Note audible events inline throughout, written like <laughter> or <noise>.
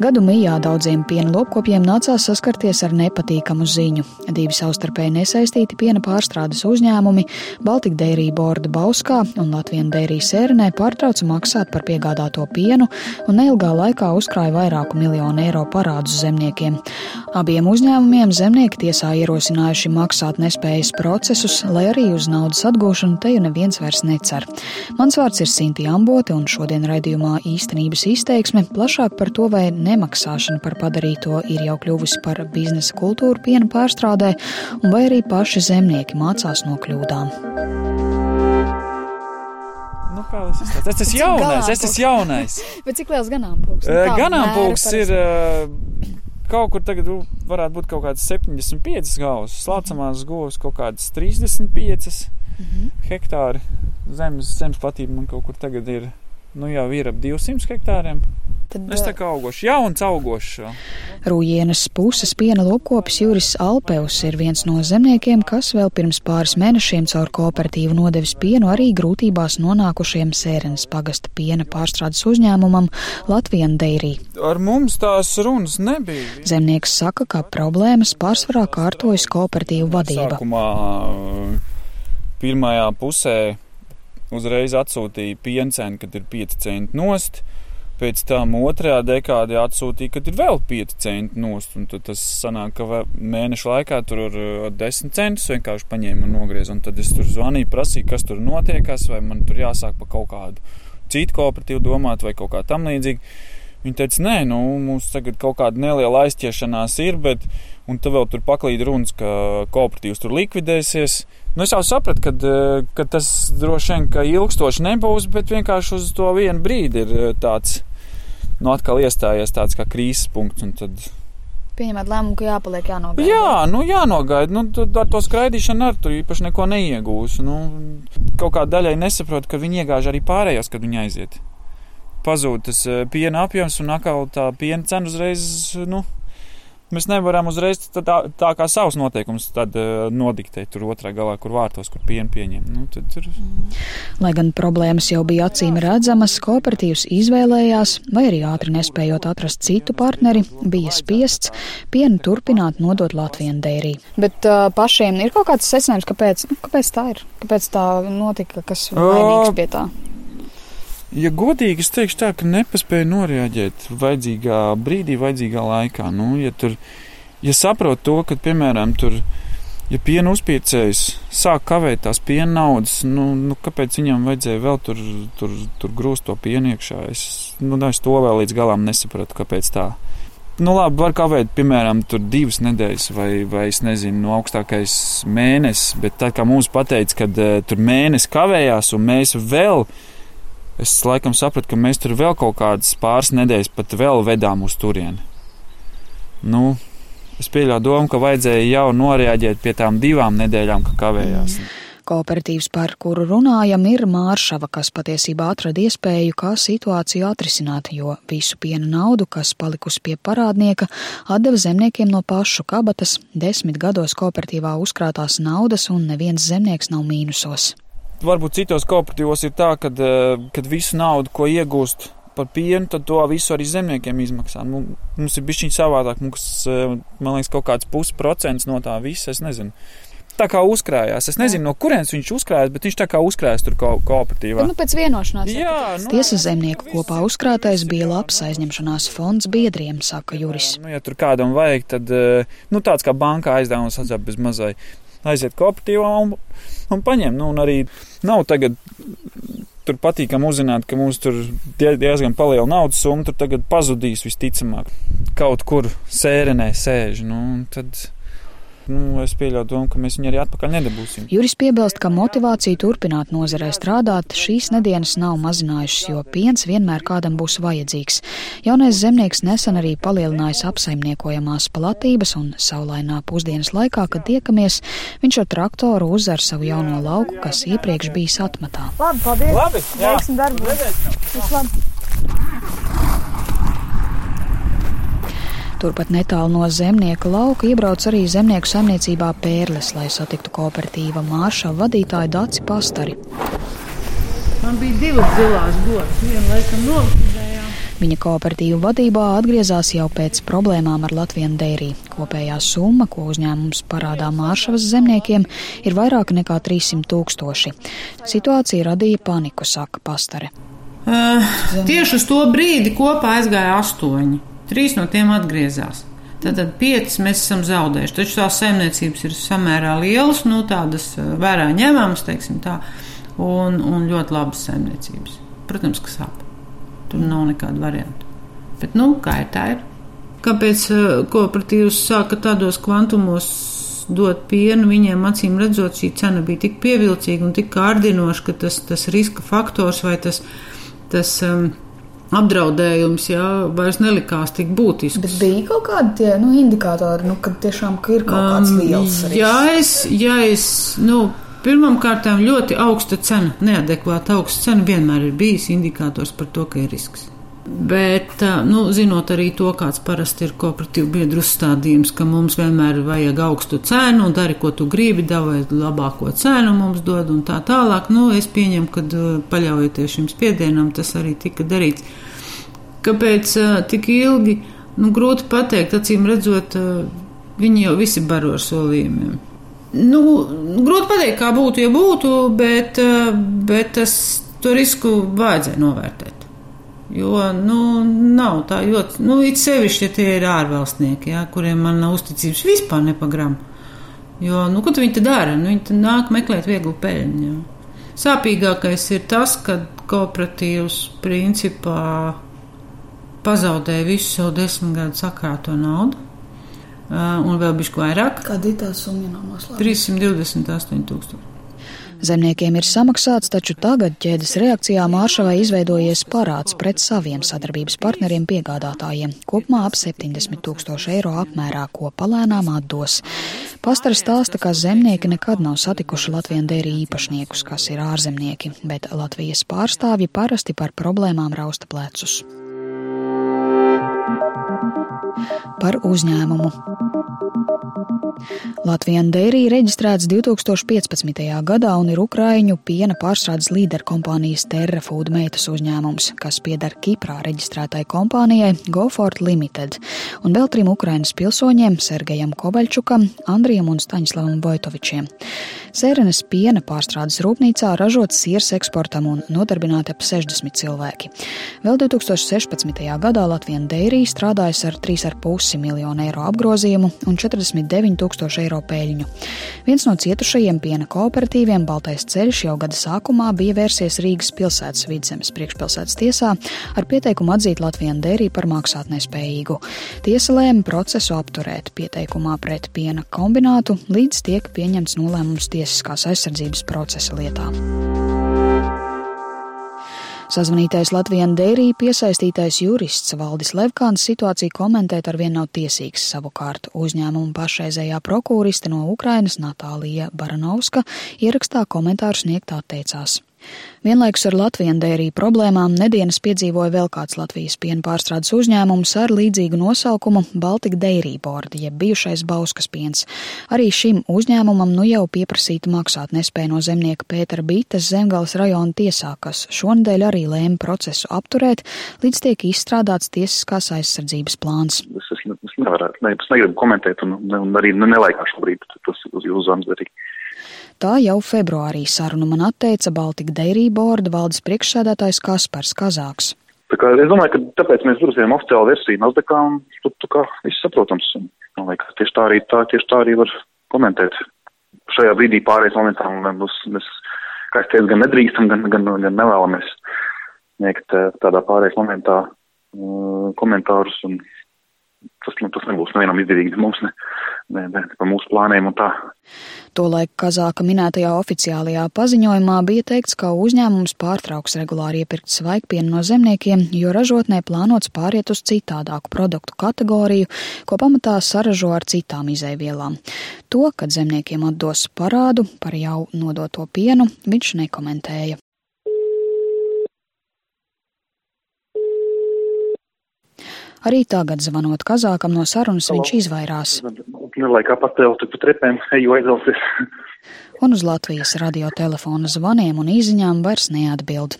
Gadu mijā daudziem piena lopkopiem nācās saskarties ar nepatīkamu ziņu. Divi savstarpēji nesaistīti piena pārstrādes uzņēmumi - Baltika Dērija Borda Bauskā un Latvijas Dērija Sērenē pārtrauca maksāt par piegādāto pienu un neilgā laikā uzkrāja vairāku miljonu eiro parādus zemniekiem. Abiem uzņēmumiem zemnieki tiesā ierosinājuši maksāt nespējas procesus, lai arī uz naudas atgūšanu te jau neviens vairs necer. Mans vārds ir Sinti Ambote un šodien raidījumā īstenības izteiksme plašāk par to, vai nemaksāšana par padarīto ir jau kļuvusi par biznesa kultūru piena pārstrādē, vai arī paši zemnieki mācās no kļūdām. Nu, tas ir? Tas <laughs> ir jaunais, tas ir jaunais. <laughs> Bet cik liels ganāmpulks? Nu, ganāmpulks ir kaut kur tagad varētu būt kaut kāds 75 gauss, slācamās govs kaut kādas 35 mm -hmm. hektāri. Zemes, zemes platība man kaut kur tagad ir, nu jau ir ap 200 hektāriem. Tad, es tā kā augošu, jauns augošu. Rūjienas puses piena lopkopis Juris Alpeus ir viens no zemniekiem, kas vēl pirms pāris mēnešiem caur kooperatīvu nodevis pienu arī grūtībās nonākušiem Sērenes pagasta piena pārstrādes uzņēmumam Latvijas Deirī. Ar mums tās runas nebija. Zemnieks saka, ka problēmas pārsvarā kārtojas kooperatīvu vadība. Sākumā pirmajā pusē uzreiz atsūtīja piencenu, kad ir 5 centi nost pēc tam otrajā dekādē atsūtīja, kad ir vēl 5 centi nost. Tas sanāk, ka mēneša laikā tur ar, ar 10 centus vienkārši paņēma un nogrieza. Tad es tur zvanīju, prasīju, kas tur notiekās, vai man tur jāsāk pa kaut kādu citu kooperatīvu domāt vai kaut kā tam līdzīga. Viņa teica, nē, nu, mums tagad kaut kāda neliela aizķiešanās ir, bet, un tad vēl tur paklīd runas, ka kooperatīvs tur likvidēsies. Nu, es jau sapratu, ka, ka tas droši vien ka ilgstoši nebūs, bet vienkārši uz to vienu brīdi ir tāds nu, atkal iestājies tāds kā krīzes punkts. Tad... Pieņemat lēmumu, ka jāpaliek jānogaida. Jā, nu jānogaida. Nu, ar to skraidīšanu ar tur īpaši neko neiegūs. Nu, kaut kā daļai nesaprot, ka viņi iegāž arī pārējos, kad viņi aiziet. Pazūd tas eh, piena apjoms un atkal tā piena cena uzreiz, nu, Mēs nevaram uzreiz tā, tā kā savus noteikumus tad, uh, nodiktēt tur otrā galā, kur vārtos, kur pienu pieņem. Nu, tad, tur... Lai gan problēmas jau bija acīm redzamas, kooperatīvs izvēlējās, vai arī ātri nespējot atrast citu partneri, bija spiests pienu turpināt nodot Latvijas dērī. Bet uh, pašiem ir kaut kāds secinājums, kāpēc, nu, kāpēc tā ir? Kāpēc tā notika, kas vainīgs pie tā? Ja godīgi, es teikšu tā, ka nepaspēju noreaģēt vajadzīgā brīdī, vajadzīgā laikā. Nu, ja tur, ja saprot to, ka, piemēram, tur, ja piena uzpircējs sāk kavēt tās piena naudas, nu, nu kāpēc viņam vajadzēja vēl tur, tur, tur grūst to pienu iekšā? Es, nu, es to vēl līdz galam nesapratu, kāpēc tā. Nu, labi, var kavēt, piemēram, divas nedēļas vai, vai es nezinu, no augstākais mēnesis, bet tā kā mums pateica, ka uh, tur mēnesis kavējās un mēs vēl es laikam sapratu, ka mēs tur vēl kaut kādas pāris nedēļas pat vēl vedām uz turieni. Nu, es pieļauju domu, ka vajadzēja jau noreaģēt pie tām divām nedēļām, ka kavējās. Kooperatīvs, par kuru runājam, ir Māršava, kas patiesībā atrada iespēju, kā situāciju atrisināt, jo visu piena naudu, kas palikusi pie parādnieka, atdeva zemniekiem no pašu kabatas, desmit gados kooperatīvā uzkrātās naudas un neviens zemnieks nav mīnusos varbūt citos kooperatīvos ir tā, ka kad visu naudu, ko iegūst par pienu, tad to visu arī zemniekiem izmaksā. Nu, mums ir bijis savādāk. Mums, eh, man liekas, kaut kāds pusprocents no tā visa. Es nezinu. Tā kā uzkrājās. Es nezinu, no kurienes viņš uzkrājās, bet viņš tā kā uzkrājās tur ko kooperatīvā. Nu, pēc vienošanās. Jā, nu, Tiesa zemnieku kopā uzkrātais bija labs aizņemšanās fonds biedriem, saka Juris. Nu, ja tur kādam vajag, tad eh, nu, tāds kā bankā aizdevums atzap bez mazai aiziet kooperatīvā un, un paņem. Nu, un arī nav tagad. Tur patīkami uzzināt, ka mums tur diezgan liela naudas summa tagad pazudīs visticamāk. Kaut kur sērenē sēž. Nu, tad nu, es pieļauju domu, ka mēs viņu arī atpakaļ nedabūsim. Juris piebilst, ka motivācija turpināt nozarē strādāt šīs nedēļas nav mazinājušas, jo piens vienmēr kādam būs vajadzīgs. Jaunais zemnieks nesen arī palielinājis apsaimniekojamās platības un saulainā pusdienas laikā, kad tiekamies, viņš ar traktoru uzar savu jauno lauku, kas iepriekš bijis atmatā. Labi, paldies! Labi, jā. Veiksim darbu! Labi! Turpat netālu no zemnieka lauka iebrauc arī zemnieku saimniecībā Pērles, lai satiktu kooperatīva mārša vadītāju Daci Pastari. Man bija divas zilās godas, viena laikam nolikvidējām. Viņa kooperatīvu vadībā atgriezās jau pēc problēmām ar Latviju dērī. Kopējā summa, ko uzņēmums parādā Māršavas zemniekiem, ir vairāk nekā 300 tūkstoši. Situācija radīja paniku, saka pastare. Uh, tieši uz to brīdi kopā aizgāja astoņi. Trīs no tiem atgriezās. Tātad piecas mēs esam zaudējuši. Taču tās saimniecības ir samērā lielas, nu tādas vērā ņemamas, teiksim tā, un, un ļoti labas saimniecības. Protams, ka sāp. Tur nav nekāda varianta. Bet, nu, kā ir tā ir? Kāpēc kooperatīvs sāka tādos kvantumos dot pienu, viņiem acīm redzot, šī cena bija tik pievilcīga un tik kārdinoša, ka tas, tas riska faktors vai tas, tas um, apdraudējums jā, vairs nelikās tik būtisks. Bet bija kaut kādi tie nu, indikātori, nu, kad tiešām ka ir kaut kāds liels risks? Ja es, ja es, nu, pirmkārt, ļoti augsta cena, neadekvāta augsta cena vienmēr ir bijis indikators par to, ka ir risks. Bet, nu, zinot arī to, kāds parasti ir kooperatīvu biedru uzstādījums, ka mums vienmēr vajag augstu cenu un dari, ko tu gribi, davai labāko cenu mums dod un tā tālāk, nu, es pieņemu, ka paļaujoties šim spiedienam, tas arī tika darīts. Kāpēc tik ilgi? Nu, grūti pateikt, acīm redzot, viņi jau visi baro ar solījumiem. Nu, grūti pateikt, kā būtu, ja būtu, bet, bet tas, to risku vajadzēja novērtēt. Jo, nu, nav tā ļoti, nu, it sevišķi, ja tie ir ārvalstnieki, jā, kuriem man nav uzticības vispār nepagram. Jo, nu, ko viņi dara? Nu, viņi nāk meklēt vieglu peļņu. Jā. Sāpīgākais ir tas, ka kooperatīvs principā pazaudēja visu savu desmit gadu sakrāto naudu. Uh, un vēl bišķi vairāk. Kāda ir tā summa no noslēguma? 328 tūkstoši. Zemniekiem ir samaksāts, taču tagad ķēdes reakcijā Māršavai izveidojies parāds pret saviem sadarbības partneriem piegādātājiem, kopumā ap 70 tūkstoši eiro apmērā, ko palēnām atdos. Pastara stāsta, ka zemnieki nekad nav satikuši Latvijas dērī īpašniekus, kas ir ārzemnieki, bet Latvijas pārstāvji parasti par problēmām rausta plecus. Par uzņēmumu. Latvijas Dairy reģistrēts 2015. gadā un ir Ukraiņu piena pārstrādes līderkompānijas Terra Food meitas uzņēmums, kas pieder Kiprā reģistrētai kompānijai GoFort Limited, un vēl trim Ukrainas pilsoņiem - Sergejam Kovaļčukam, Andrijam un Staņslavam Vojtovičiem. Sērenes piena pārstrādes rūpnīcā ražots siers eksportam un nodarbināti ap 60 cilvēki. Vēl 2016. gadā Latvijas Dairy strādājas ar 3,5 miljonu eiro apgrozījumu un 49 tūkstošu eiro peļņu. Viens no cietušajiem piena kooperatīviem Baltais ceļš jau gada sākumā bija vērsies Rīgas pilsētas vidzemes priekšpilsētas tiesā ar pieteikumu atzīt Latvijas Dairy par maksātnespējīgu. Tiesa lēma procesu apturēt pieteikumā pret piena kombinātu, līdz tiek pieņemts nolēmums tiesiskās aizsardzības procesa lietā. Sazvanītais Latvijas dērī piesaistītais jurists Valdis Levkāns situāciju komentēt ar vien nav tiesīgs. Savukārt uzņēmuma pašreizējā prokuriste no Ukrainas Natālija Baranovska ierakstā komentāru sniegt atteicās. Vienlaikus ar Latvijas dērī problēmām nedēļas piedzīvoja vēl kāds Latvijas piena pārstrādes uzņēmums ar līdzīgu nosaukumu Baltika Dairy Board, jeb bijušais Bauskas piens. Arī šim uzņēmumam nu jau pieprasīta maksāt nespēja no zemnieka Pētera Bītas zemgales rajona tiesā, kas šonadēļ arī lēma procesu apturēt, līdz tiek izstrādāts tiesiskās aizsardzības plāns. Es, es, es, nevarētu, ne, es negribu komentēt un, un arī nelaikā šobrīd tos uz jūsu zemes darīt. Tā jau februārī sarunu man atteica Baltika Dairy Board valdes priekšsēdētājs Kaspars Kazāks. Tā kā es domāju, ka tāpēc mēs grozījām oficiālu versiju Nasdaqā un tu, tu kā viss saprotams. Man liekas, tieši tā arī, tā, tieši tā arī var komentēt. Šajā brīdī pārējais momentā mēs, mēs, kā es teicu, gan nedrīkstam, gan, gan, gan nevēlamies sniegt eh, tādā pārējais momentā uh, komentārus un tas, nu, tas nebūs nevienam izdevīgi mums, ne, ne, ne par mūsu plāniem un tā. Tolaik Kazāka minētajā oficiālajā paziņojumā bija teikts, ka uzņēmums pārtrauks regulāri iepirkt svaigpienu no zemniekiem, jo ražotnē plānots pāriet uz citādāku produktu kategoriju, ko pamatā saražo ar citām izēvielām. To, kad zemniekiem atdos parādu par jau nodoto pienu, viņš nekomentēja. Arī tagad, zvanot Kazākam no sarunas, viņš izvairās. Nu. <laughs> Un uz Latvijas radiotelefona zvaniem un īziņām vairs neatbild.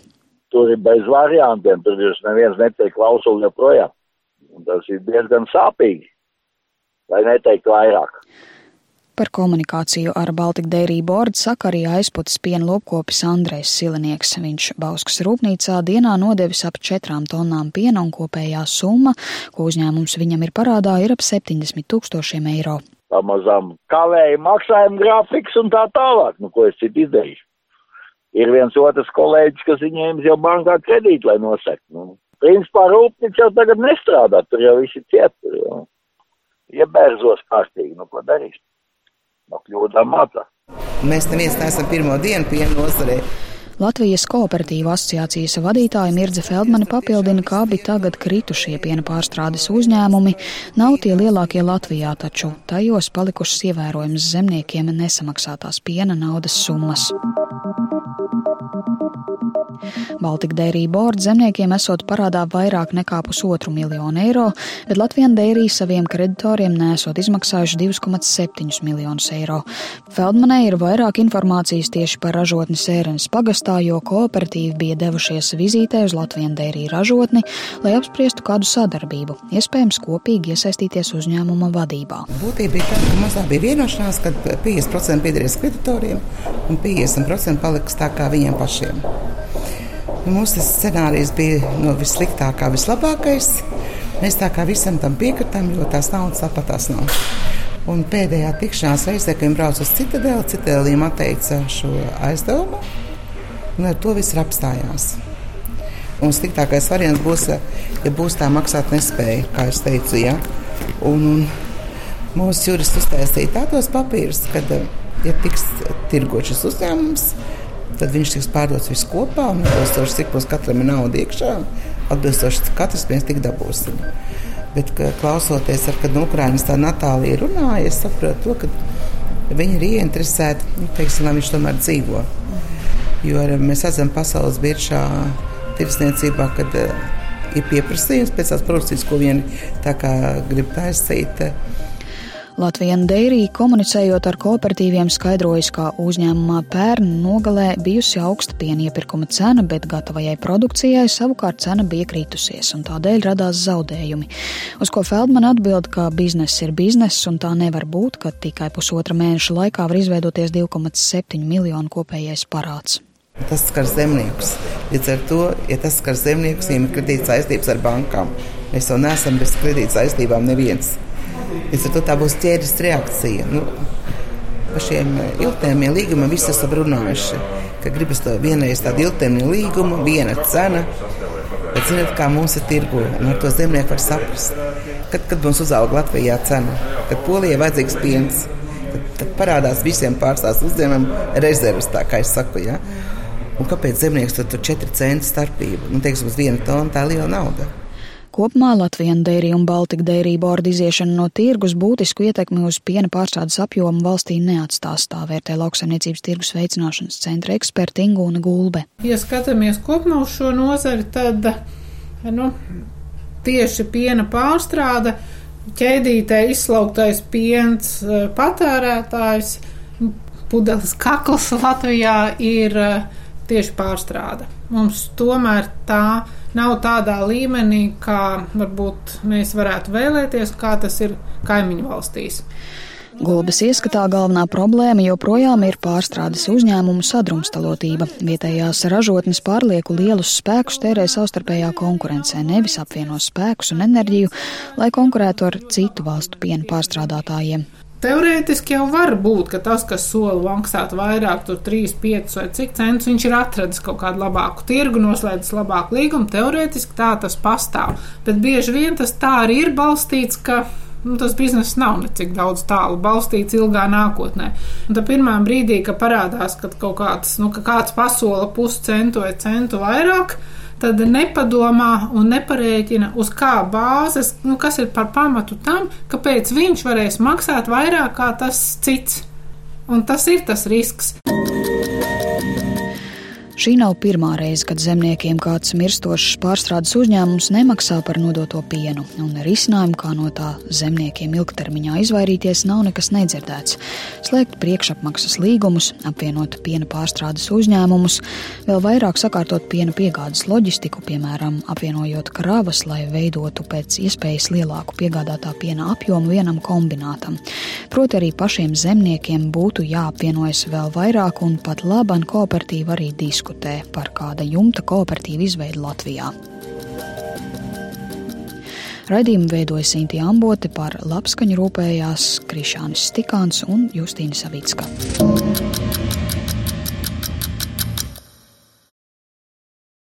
Tur ir bez variantiem, tur jūs neviens netiek klausuli joprojām. Un tas ir diezgan sāpīgi, lai neteikt vairāk. Par komunikāciju ar Baltika Dairy Board saka arī aizputas piena lopkopis Andrejs Silinieks. Viņš Bauskas rūpnīcā dienā nodevis ap četrām tonnām piena un kopējā summa, ko uzņēmums viņam ir parādā, ir ap 70 tūkstošiem eiro. Pamazām kavēja maksājuma grafiks un tā tālāk, nu ko es citu izdarīšu. Ir viens otrs kolēģis, kas viņiem jau bankā kredītu, lai nosek. Nu, principā rūpnīca jau tagad nestrādā, tur jau visi ciet, tur jau iebērzos kārtīgi, nu ko darīs no kļūdām mācās. Mēs neviens neesam pirmo dienu piena nozarē. Latvijas kooperatīva asociācijas vadītāja Mirdze Feldmane papildina, ka abi tagad kritušie piena pārstrādes uzņēmumi nav tie lielākie Latvijā, taču tajos palikušas ievērojamas zemniekiem nesamaksātās piena naudas summas. Baltika Dairy Board zemniekiem esot parādā vairāk nekā pusotru miljonu eiro, bet Latvijas Dairy saviem kreditoriem nesot izmaksājuši 2,7 miljonus eiro. Feldmanē ir vairāk informācijas tieši par ražotni Sērenes pagastā, jo kooperatīvi bija devušies vizītē uz Latvijas ražotni, lai apspriestu kādu sadarbību, iespējams kopīgi iesaistīties uzņēmuma vadībā. Būtība bija tāda, ka mums bija vienošanās, ka 50% piederēs kreditoriem un 50% paliks tā kā viņiem pašiem. Nu, Mūsu scenārijs bija no vissliktākā, vislabākais. Mēs tā kā visam tam piekritām, jo tās naudas tāpat tās nav. Un pēdējā tikšanās reizē, kad viņi brauca uz Citadeli, Citadeli viņiem atteica šo aizdevumu, un ar to viss ir apstājās. Un sliktākais variants būs, ja būs tā maksāt nespēja, kā es teicu. Ja? Un, un mūsu jurists uztaisīja tādos papīrus, ka, ja tiks tirgot šis uzņēmums, tad viņš tiks pārdots viss kopā un atbilstoši cik mums katram ir nauda iekšā. Atbilstoši katrs mēs tik dabūsim. Bet, klausoties, ar, kad no Ukrainas tā Natālija runāja, es saprotu to, ka viņi ir ieinteresēti, nu, teiksim, lai viņš tomēr dzīvo. Jo mēs redzam pasaules biržā tirsniecībā, kad uh, ir pieprasījums pēc tās produkcijas, ko viņi grib taisīt. Latvijas Dairy komunicējot ar kooperatīviem skaidrojas, ka uzņēmumā pērn nogalē bijusi augsta piena iepirkuma cena, bet gatavajai produkcijai savukārt cena bija kritusies, un tādēļ radās zaudējumi. Uz ko Feldman atbild, ka bizness ir bizness, un tā nevar būt, ka tikai pusotra mēneša laikā var izveidoties 2,7 miljonu kopējais parāds. Tas skar zemniekus. Līdz ar to, ja tas skar zemniekus, viņiem ir kredīta saistības ar bankām. Mēs jau neesam bez kredīta saistībām neviens. Līdz ar to tā būs ķēdes reakcija. Nu, par šiem ilgtermiņa līgumiem visi esam runājuši, ka gribas to vienreiz tādu ilgtermiņa līgumu, viena cena. Bet zināt, kā mums ir tirgu, un ar to zemnieku var saprast, kad, kad mums uzauga Latvijā cena, kad polijai vajadzīgs piens, tad, tad parādās visiem pārstāvs uzņēmumam rezerves, tā kā es saku. Ja? Un kāpēc zemnieks tur ir 4 centu starpība? Nu, teiksim, uz vienu tonu tā liela nauda. Kopumā Latvijas Dairy un Baltika Dairy borda iziešana no tirgus būtisku ietekmi uz piena pārstrādes apjomu valstī neatstās, tā vērtē lauksaimniecības tirgus veicināšanas centra eksperta Ingūna Gulbe. Ja skatāmies kopumā uz šo nozari, tad nu, tieši piena pārstrāde, ķēdītē izslauktais piens, patērētājs, pudeles kakls Latvijā ir tieši pārstrāde. Mums tomēr tā nav tādā līmenī, kā varbūt mēs varētu vēlēties, kā tas ir kaimiņu valstīs. Gulbes ieskatā galvenā problēma joprojām ir pārstrādes uzņēmumu sadrumstalotība. Vietējās ražotnes pārlieku lielus spēkus tērē savstarpējā konkurencē, nevis apvieno spēkus un enerģiju, lai konkurētu ar citu valstu piena pārstrādātājiem. Teorētiski jau var būt, ka tas, kas sola maksāt vairāk, tur 3, 5 vai cik centus, viņš ir atradis kaut kādu labāku tirgu, noslēdzis labāku līgumu. Teorētiski tā tas pastāv. Bet bieži vien tas tā arī ir balstīts, ka nu, tas bizness nav necik daudz tālu balstīts ilgā nākotnē. Un tad pirmā brīdī, kad parādās, ka kaut kāds, nu, ka kāds pasola puscentu vai centu vairāk, tad nepadomā un neparēķina, uz kā bāzes, nu, kas ir par pamatu tam, kāpēc viņš varēs maksāt vairāk kā tas cits. Un tas ir tas risks. Šī nav pirmā reize, kad zemniekiem kāds mirstošs pārstrādes uzņēmums nemaksā par nodoto pienu, un risinājumu, kā no tā zemniekiem ilgtermiņā izvairīties, nav nekas nedzirdēts. Slēgt priekšapmaksas līgumus, apvienot piena pārstrādes uzņēmumus, vēl vairāk sakārtot piena piegādes loģistiku, piemēram, apvienojot kravas, lai veidotu pēc iespējas lielāku piegādātā piena apjomu vienam kombinātam. Proti arī pašiem zemniekiem būtu jāapvienojas vēl vairāk, un pat laban kooperatīva arī diskutē diskutē par kāda jumta kooperatīvu izveidu Latvijā. Raidījumu veidoja Sintīna Ambote, par labskaņu rūpējās Krišānis Stikāns un Justīna Savicka.